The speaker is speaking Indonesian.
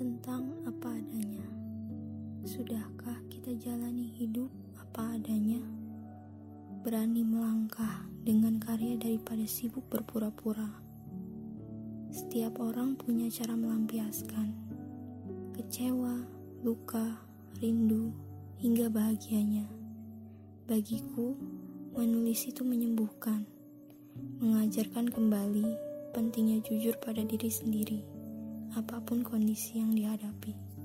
tentang apa adanya. Sudahkah kita jalani hidup apa adanya? Berani melangkah dengan karya daripada sibuk berpura-pura. Setiap orang punya cara melampiaskan kecewa, luka, rindu, hingga bahagianya. Bagiku, menulis itu menyembuhkan, mengajarkan kembali pentingnya jujur pada diri sendiri apa pun kondisi yang dihadapi.